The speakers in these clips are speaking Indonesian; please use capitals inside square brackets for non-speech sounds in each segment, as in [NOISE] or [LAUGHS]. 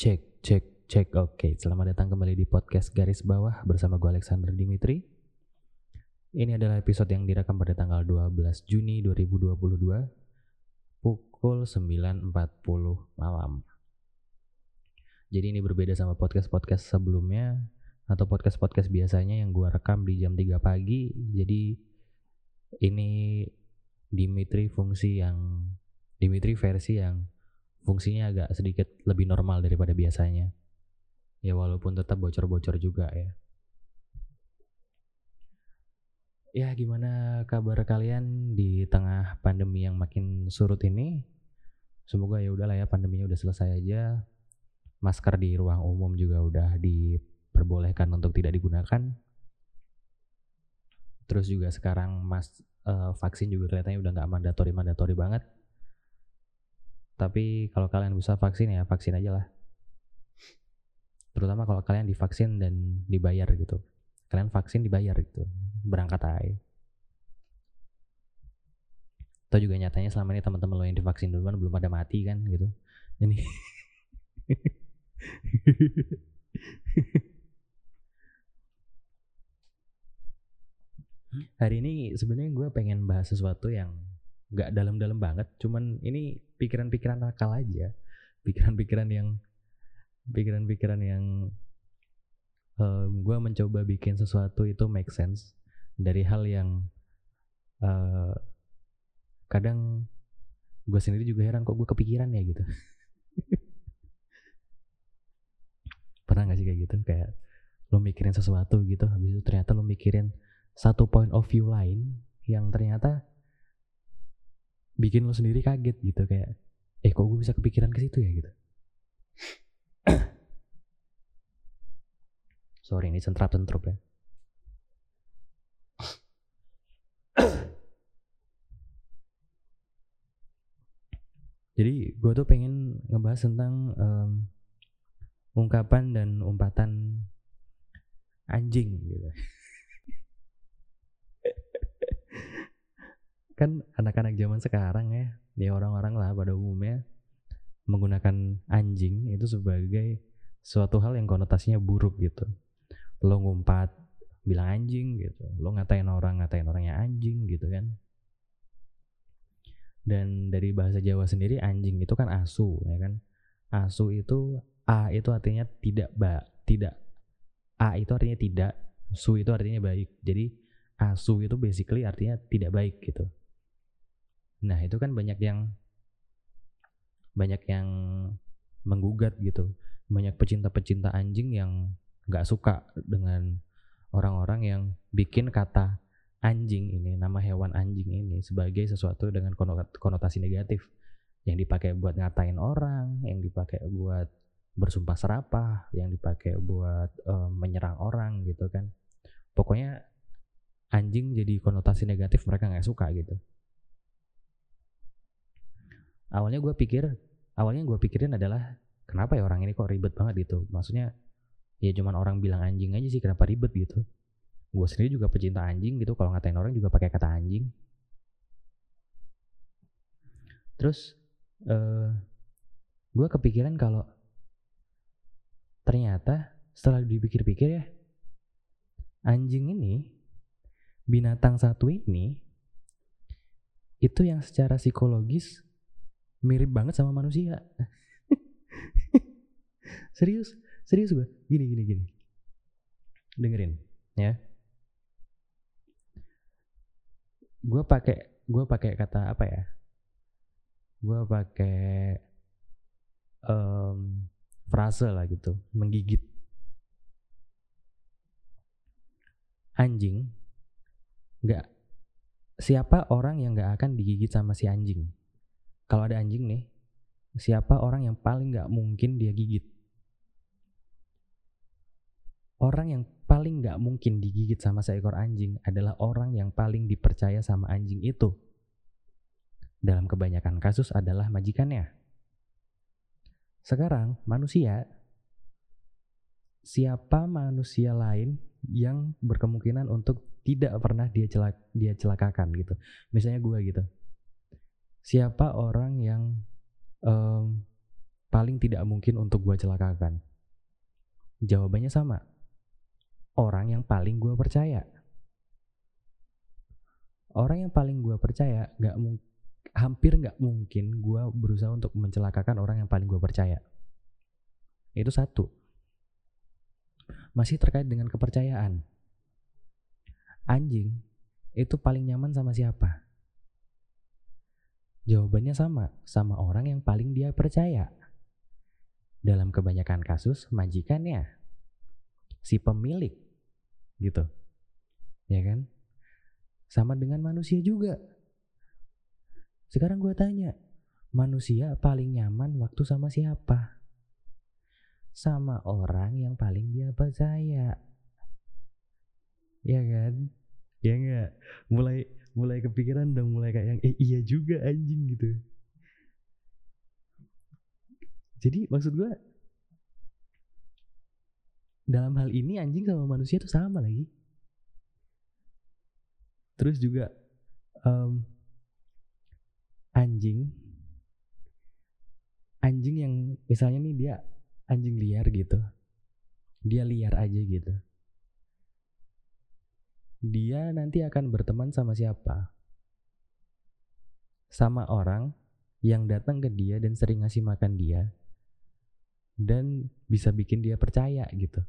Cek, cek, cek. Oke, selamat datang kembali di podcast Garis Bawah bersama gue Alexander Dimitri. Ini adalah episode yang direkam pada tanggal 12 Juni 2022 pukul 9.40 malam. Jadi ini berbeda sama podcast-podcast sebelumnya atau podcast-podcast biasanya yang gue rekam di jam 3 pagi. Jadi ini Dimitri fungsi yang Dimitri versi yang fungsinya agak sedikit lebih normal daripada biasanya. Ya walaupun tetap bocor-bocor juga ya. Ya gimana kabar kalian di tengah pandemi yang makin surut ini? Semoga ya udahlah ya pandeminya udah selesai aja. Masker di ruang umum juga udah diperbolehkan untuk tidak digunakan. Terus juga sekarang mas uh, vaksin juga kelihatannya udah nggak mandatori mandatori banget tapi kalau kalian bisa vaksin ya vaksin aja lah. Terutama kalau kalian divaksin dan dibayar gitu. Kalian vaksin dibayar gitu. Berangkat aja. Atau juga nyatanya selama ini teman-teman lo yang divaksin duluan belum pada mati kan gitu. Ini [LAUGHS] Hari ini sebenarnya gue pengen bahas sesuatu yang nggak dalam-dalam banget cuman ini pikiran-pikiran nakal aja. Pikiran-pikiran yang pikiran-pikiran yang uh, gue mencoba bikin sesuatu itu make sense dari hal yang uh, kadang gue sendiri juga heran kok gue kepikiran ya gitu. [LAUGHS] Pernah gak sih kayak gitu? Kayak lo mikirin sesuatu gitu habis itu ternyata lo mikirin satu point of view lain yang ternyata bikin lo sendiri kaget gitu kayak eh kok gue bisa kepikiran ke situ ya? gitu. [COUGHS] Sorry ini sentrap sentrup ya. [COUGHS] Jadi gue tuh pengen ngebahas tentang um, ungkapan dan umpatan anjing gitu kan anak-anak zaman sekarang ya ya orang-orang lah pada umumnya menggunakan anjing itu sebagai suatu hal yang konotasinya buruk gitu. Lo ngumpat bilang anjing gitu. Lo ngatain orang ngatain orangnya anjing gitu kan. Dan dari bahasa Jawa sendiri anjing itu kan asu ya kan. Asu itu a itu artinya tidak ba tidak. A itu artinya tidak su itu artinya baik. Jadi asu itu basically artinya tidak baik gitu Nah itu kan banyak yang banyak yang menggugat gitu, banyak pecinta-pecinta anjing yang nggak suka dengan orang-orang yang bikin kata anjing ini, nama hewan anjing ini sebagai sesuatu dengan konotasi negatif. Yang dipakai buat ngatain orang, yang dipakai buat bersumpah serapah, yang dipakai buat um, menyerang orang gitu kan. Pokoknya anjing jadi konotasi negatif mereka nggak suka gitu awalnya gue pikir awalnya gue pikirin adalah kenapa ya orang ini kok ribet banget gitu? Maksudnya ya cuman orang bilang anjing aja sih kenapa ribet gitu? Gue sendiri juga pecinta anjing gitu kalau ngatain orang juga pakai kata anjing. Terus uh, eh, gue kepikiran kalau ternyata setelah dipikir-pikir ya anjing ini binatang satu ini itu yang secara psikologis mirip banget sama manusia. [LAUGHS] Serius serius gue gini gini gini. Dengerin ya. Gue pakai gue pakai kata apa ya? Gue pakai um, frase lah gitu menggigit. Anjing nggak siapa orang yang nggak akan digigit sama si anjing kalau ada anjing nih, siapa orang yang paling nggak mungkin dia gigit? Orang yang paling nggak mungkin digigit sama seekor anjing adalah orang yang paling dipercaya sama anjing itu. Dalam kebanyakan kasus adalah majikannya. Sekarang manusia, siapa manusia lain yang berkemungkinan untuk tidak pernah dia celak dia celakakan gitu. Misalnya gue gitu siapa orang yang um, paling tidak mungkin untuk gue celakakan? Jawabannya sama. Orang yang paling gue percaya. Orang yang paling gue percaya gak mungkin hampir nggak mungkin gue berusaha untuk mencelakakan orang yang paling gue percaya. Itu satu. Masih terkait dengan kepercayaan. Anjing itu paling nyaman sama siapa? Jawabannya sama, sama orang yang paling dia percaya. Dalam kebanyakan kasus, majikannya, si pemilik, gitu. Ya kan? Sama dengan manusia juga sekarang gue tanya, manusia paling nyaman waktu sama siapa? Sama orang yang paling dia percaya. Ya kan? Ya enggak? Mulai mulai kepikiran dong, mulai kayak yang eh iya juga anjing gitu. Jadi maksud gue dalam hal ini anjing sama manusia itu sama lagi. Terus juga um, anjing anjing yang misalnya nih dia anjing liar gitu dia liar aja gitu dia nanti akan berteman sama siapa sama orang yang datang ke dia dan sering ngasih makan dia dan bisa bikin dia percaya gitu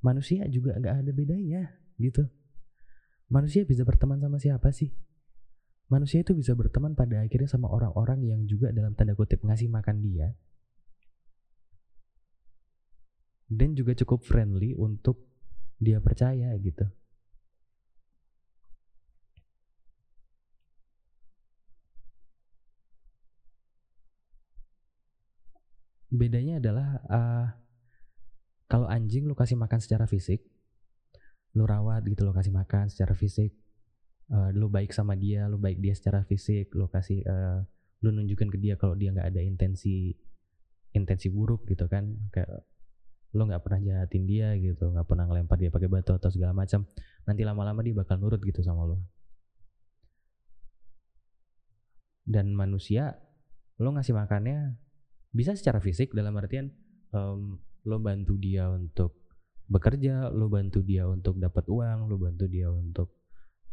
manusia juga nggak ada bedanya gitu manusia bisa berteman sama siapa sih? Manusia itu bisa berteman pada akhirnya sama orang-orang yang juga dalam tanda kutip ngasih makan dia. Dan juga cukup friendly untuk dia percaya gitu. Bedanya adalah uh, kalau anjing lu kasih makan secara fisik, lu rawat gitu lo kasih makan secara fisik uh, lu baik sama dia lu baik dia secara fisik lu kasih uh, lu nunjukin ke dia kalau dia nggak ada intensi intensi buruk gitu kan kayak lo nggak pernah jahatin dia gitu. Nggak pernah ngelempar dia pakai batu atau segala macam. Nanti lama-lama dia bakal nurut gitu sama lo dan manusia lo ngasih makannya bisa secara fisik dalam artian um, lo bantu dia untuk bekerja lo bantu dia untuk dapat uang lo bantu dia untuk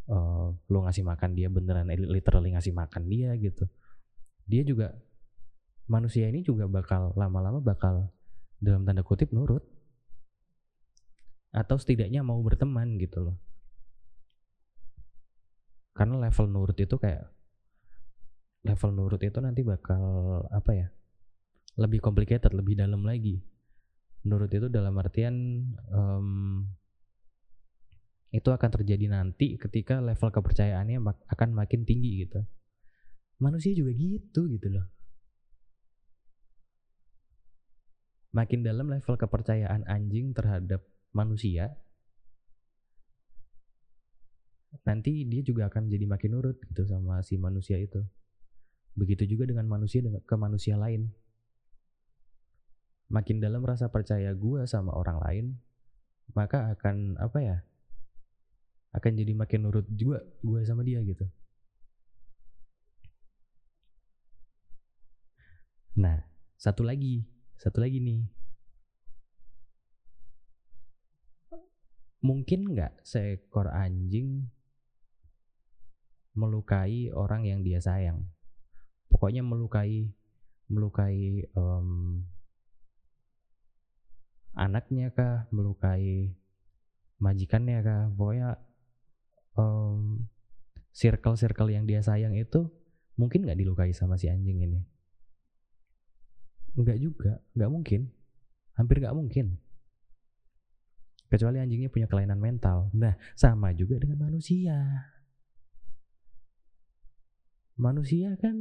uh, lo ngasih makan dia beneran literally ngasih makan dia gitu. Dia juga manusia ini juga bakal lama-lama bakal dalam tanda kutip nurut. Atau setidaknya mau berteman gitu loh. Karena level nurut itu kayak level nurut itu nanti bakal apa ya lebih complicated lebih dalam lagi. Nurut itu dalam artian um, itu akan terjadi nanti ketika level kepercayaannya akan makin tinggi gitu. Manusia juga gitu gitu loh makin dalam level kepercayaan anjing terhadap manusia nanti dia juga akan jadi makin nurut gitu sama si manusia itu. Begitu juga dengan manusia dengan ke manusia lain. Makin dalam rasa percaya gue sama orang lain maka akan apa ya akan jadi makin nurut juga gue sama dia gitu. Nah satu lagi satu lagi nih. Mungkin nggak seekor anjing melukai orang yang dia sayang? Pokoknya melukai melukai um, anaknya kah? Melukai majikannya kah? Pokoknya um, circle-circle yang dia sayang itu mungkin nggak dilukai sama si anjing ini nggak juga nggak mungkin. Hampir nggak mungkin. Kecuali anjingnya punya kelainan mental. Nah sama juga dengan manusia. Manusia kan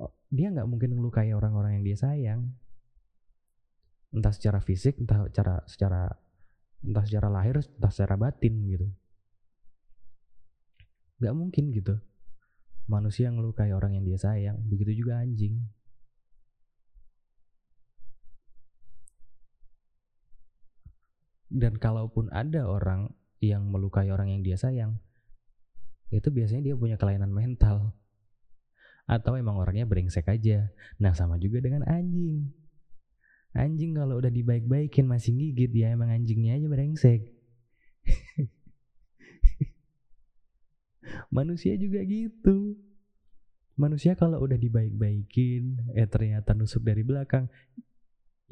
oh, dia nggak mungkin melukai orang-orang yang dia sayang. Entah secara fisik entah secara secara entah secara lahir entah secara batin gitu. Nggak mungkin gitu. Manusia yang ngelukai orang yang dia sayang begitu juga anjing dan kalaupun ada orang yang melukai orang yang dia sayang itu biasanya dia punya kelainan mental atau emang orangnya brengsek aja. Nah, sama juga dengan anjing. Anjing kalau udah dibaik-baikin masih gigit, ya emang anjingnya aja brengsek. [LAUGHS] Manusia juga gitu. Manusia kalau udah dibaik-baikin, eh ternyata nusuk dari belakang,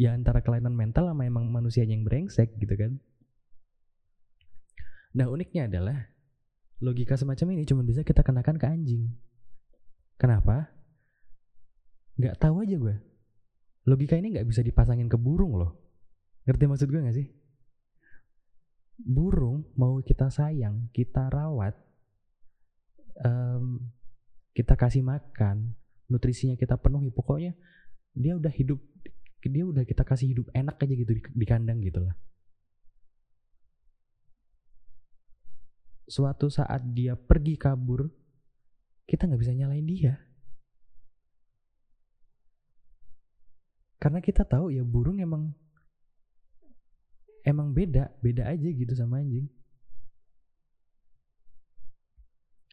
ya antara kelainan mental sama emang manusia yang brengsek gitu kan. Nah uniknya adalah logika semacam ini cuma bisa kita kenakan ke anjing. Kenapa? Gak tahu aja gue. Logika ini gak bisa dipasangin ke burung loh. Ngerti maksud gue gak sih? Burung mau kita sayang, kita rawat, um, kita kasih makan, nutrisinya kita penuhi, pokoknya dia udah hidup, dia udah kita kasih hidup enak aja gitu di, di kandang gitu lah. suatu saat dia pergi kabur, kita nggak bisa nyalain dia. Karena kita tahu ya burung emang emang beda, beda aja gitu sama anjing.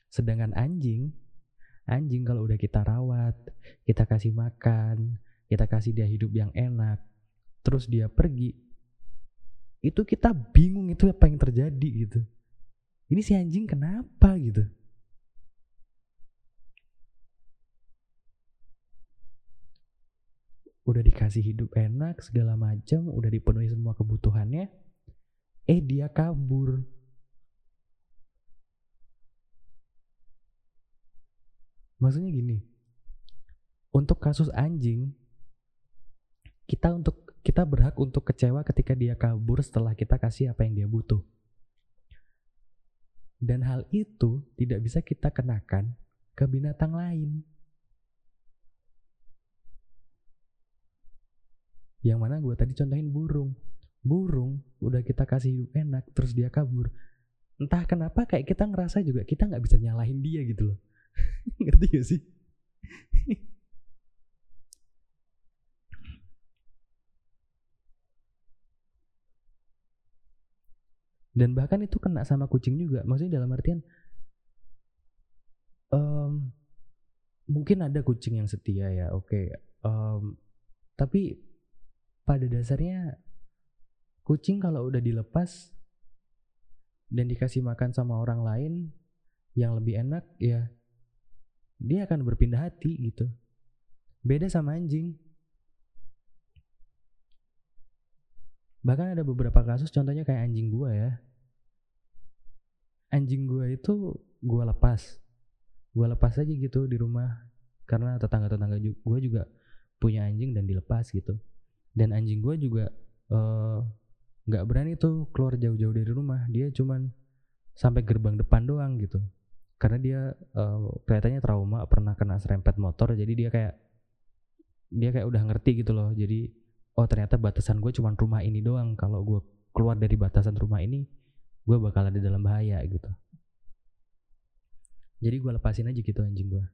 Sedangkan anjing, anjing kalau udah kita rawat, kita kasih makan, kita kasih dia hidup yang enak, terus dia pergi, itu kita bingung itu apa yang terjadi gitu. Ini si anjing kenapa gitu? Udah dikasih hidup enak segala macam udah dipenuhi semua kebutuhannya eh dia kabur. Maksudnya gini untuk kasus anjing kita untuk kita berhak untuk kecewa ketika dia kabur setelah kita kasih apa yang dia butuh dan hal itu tidak bisa kita kenakan ke binatang lain. Yang mana gue tadi contohin burung. Burung udah kita kasih enak terus dia kabur. Entah kenapa kayak kita ngerasa juga kita nggak bisa nyalahin dia gitu loh. [LAUGHS] Ngerti gak sih? [LAUGHS] dan bahkan itu kena sama kucing juga. Maksudnya dalam artian um, mungkin ada kucing yang setia ya oke. Okay. um, tapi pada dasarnya kucing kalau udah dilepas dan dikasih makan sama orang lain yang lebih enak ya dia akan berpindah hati gitu. Beda sama anjing. Bahkan ada beberapa kasus contohnya kayak anjing gua ya anjing gue itu gue lepas. Gue lepas aja gitu di rumah. Karena tetangga-tetangga gue juga punya anjing dan dilepas gitu. Dan anjing gue juga eh, nggak uh, berani tuh keluar jauh-jauh dari rumah. Dia cuman sampai gerbang depan doang gitu. Karena dia uh, kelihatannya trauma pernah kena serempet motor. Jadi dia kayak dia kayak udah ngerti gitu loh. Jadi oh ternyata batasan gue cuman rumah ini doang. Kalau gue keluar dari batasan rumah ini gue bakal ada dalam bahaya gitu. Jadi gue lepasin aja gitu anjing gue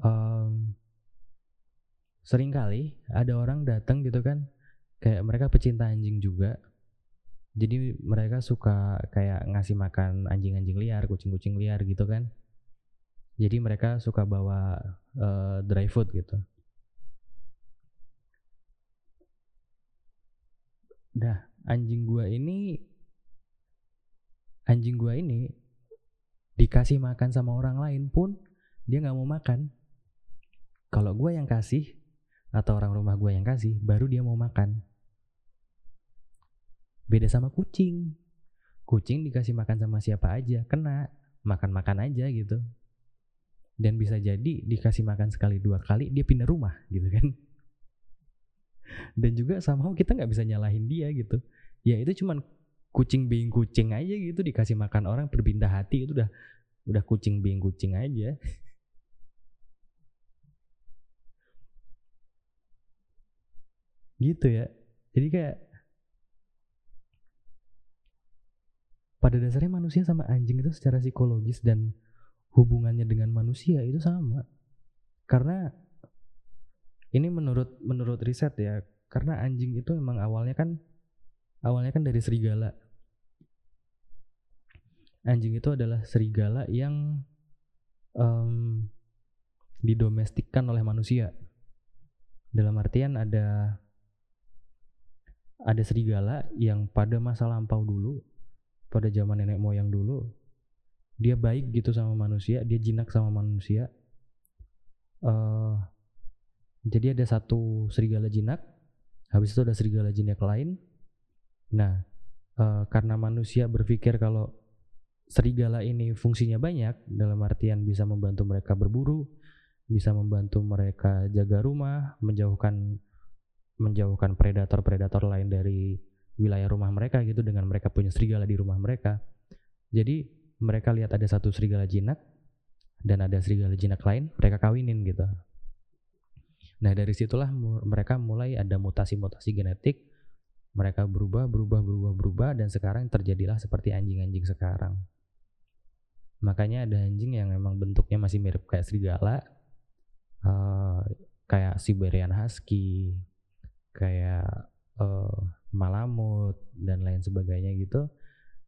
um, sering kali ada orang datang gitu kan kayak mereka pecinta anjing juga. Jadi mereka suka kayak ngasih makan anjing-anjing liar kucing-kucing liar gitu kan. Jadi mereka suka bawa uh, dry food gitu. Dah anjing gua ini anjing gua ini dikasih makan sama orang lain pun dia nggak mau makan. Kalau gua yang kasih atau orang rumah gua yang kasih baru dia mau makan. Beda sama kucing. Kucing dikasih makan sama siapa aja kena. Makan-makan aja gitu. Dan bisa jadi dikasih makan sekali dua kali dia pindah rumah gitu kan. Dan juga sama kita nggak bisa nyalahin dia gitu. Ya itu cuman kucing being kucing aja gitu dikasih makan orang berpindah hati itu udah udah kucing being kucing aja. Gitu ya. Jadi kayak pada dasarnya manusia sama anjing itu secara psikologis dan hubungannya dengan manusia itu sama. Karena ini menurut menurut riset ya karena anjing itu memang awalnya kan awalnya kan dari serigala anjing itu adalah serigala yang um, didomestikkan oleh manusia. Dalam artian ada ada serigala yang pada masa lampau dulu, pada zaman nenek moyang dulu, dia baik gitu sama manusia, dia jinak sama manusia. Uh, jadi ada satu serigala jinak, habis itu ada serigala jinak lain. Nah, uh, karena manusia berpikir kalau serigala ini fungsinya banyak, dalam artian bisa membantu mereka berburu, bisa membantu mereka jaga rumah, menjauhkan menjauhkan predator-predator lain dari wilayah rumah mereka gitu dengan mereka punya serigala di rumah mereka. Jadi mereka lihat ada satu serigala jinak dan ada serigala jinak lain, mereka kawinin gitu. Nah dari situlah mereka mulai ada mutasi-mutasi genetik, mereka berubah, berubah, berubah, berubah, dan sekarang terjadilah seperti anjing-anjing sekarang. Makanya ada anjing yang memang bentuknya masih mirip kayak serigala, uh, kayak Siberian Husky, kayak uh, Malamut dan lain sebagainya gitu.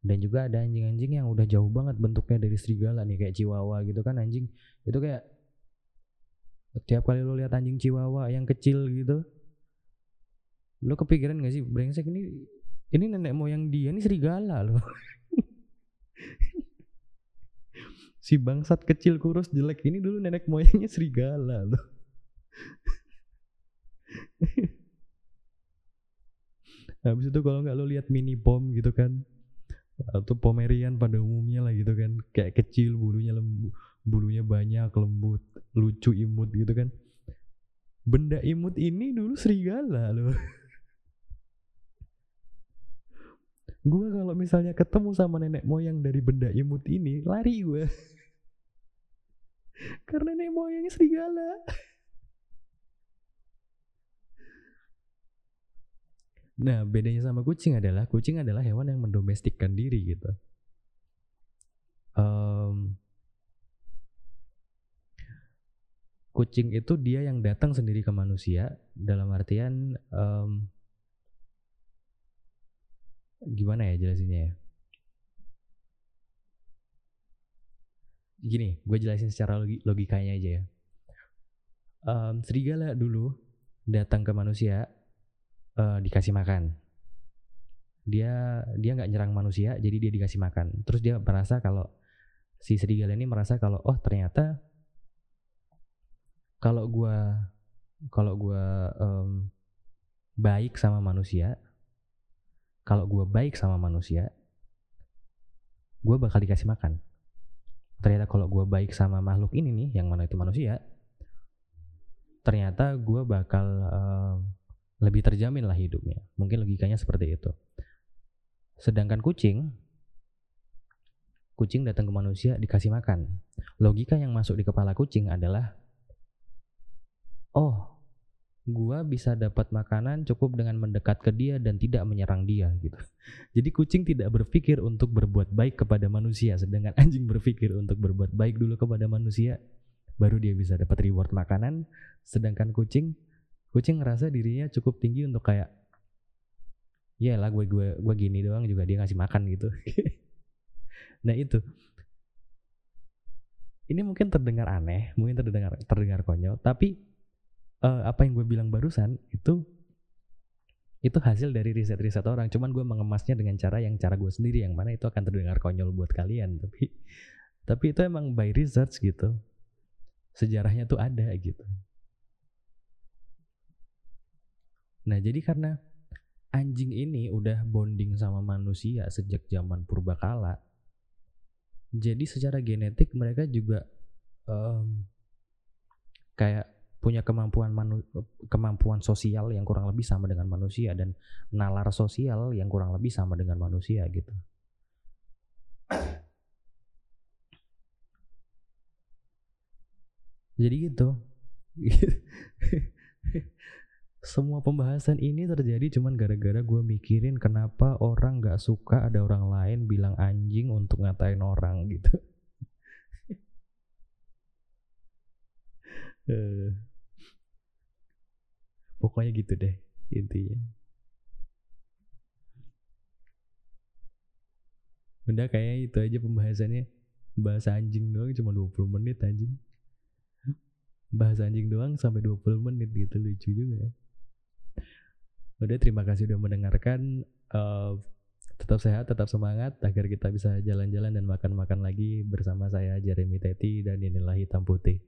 Dan juga ada anjing-anjing yang udah jauh banget bentuknya dari serigala nih kayak Chihuahua gitu kan anjing itu kayak Tiap kali lo lihat anjing chihuahua yang kecil gitu, lo kepikiran gak sih brengsek ini ini nenek moyang dia ini serigala loh. [LAUGHS] si bangsat kecil kurus jelek ini dulu nenek moyangnya serigala loh. [LAUGHS] Habis itu kalau nggak lo lihat mini pom gitu kan, atau pomerian pada umumnya lah gitu kan, kayak kecil bulunya lembu, bulunya banyak lembut lucu imut gitu kan. Benda imut ini dulu serigala loh. [LAUGHS] Gue kalau misalnya ketemu sama nenek moyang dari benda imut ini lari gue karena nenek moyangnya serigala Nah, bedanya sama kucing adalah kucing adalah hewan yang mendomestikkan diri gitu. Um, kucing itu dia yang datang sendiri ke manusia dalam artian um, gimana ya jelasinnya ya gini gue jelasin secara logikanya aja ya. Um, serigala dulu datang ke manusia uh, dikasih makan. Dia dia nggak nyerang manusia jadi dia dikasih makan. Terus dia merasa kalau si serigala ini merasa kalau oh ternyata kalau gue kalau gue um, baik sama manusia kalau gue baik sama manusia gue bakal dikasih makan ternyata kalau gue baik sama makhluk ini nih yang mana itu manusia ternyata gue bakal um, lebih terjamin lah hidupnya. Mungkin logikanya seperti itu. Sedangkan kucing kucing datang ke manusia dikasih makan. Logika yang masuk di kepala kucing adalah oh gua bisa dapat makanan cukup dengan mendekat ke dia dan tidak menyerang dia gitu. Jadi kucing tidak berpikir untuk berbuat baik kepada manusia sedangkan [LAUGHS] anjing berpikir untuk berbuat baik dulu kepada manusia baru dia bisa dapat reward makanan sedangkan kucing kucing ngerasa dirinya cukup tinggi untuk kayak ya lah gue gue gue gini doang juga dia ngasih makan gitu. [LAUGHS] nah itu ini mungkin terdengar aneh, mungkin terdengar terdengar konyol, tapi uh, apa yang gue bilang barusan itu itu hasil dari riset-riset orang. Cuman gue mengemasnya dengan cara yang cara gue sendiri yang mana itu akan terdengar konyol buat kalian. [LAUGHS] Tapi tapi itu emang by research gitu. Sejarahnya tuh ada gitu. Nah jadi karena anjing ini udah bonding sama manusia sejak zaman purbakala jadi secara genetik mereka juga um, kayak punya kemampuan manu, kemampuan sosial yang kurang lebih sama dengan manusia dan nalar sosial yang kurang lebih sama dengan manusia gitu. Jadi gitu. [LAUGHS] Semua pembahasan ini terjadi cuman gara-gara gue mikirin kenapa orang gak suka ada orang lain bilang anjing untuk ngatain orang gitu. uh. [LAUGHS] Pokoknya gitu deh intinya. Udah kayak itu aja pembahasannya. Bahasa anjing doang cuma 20 menit anjing. bahas anjing doang sampai 20 menit gitu lucu juga ya. Udah terima kasih udah mendengarkan uh, tetap sehat, tetap semangat agar kita bisa jalan-jalan dan makan-makan lagi bersama saya Jeremy Teti dan inilah hitam putih.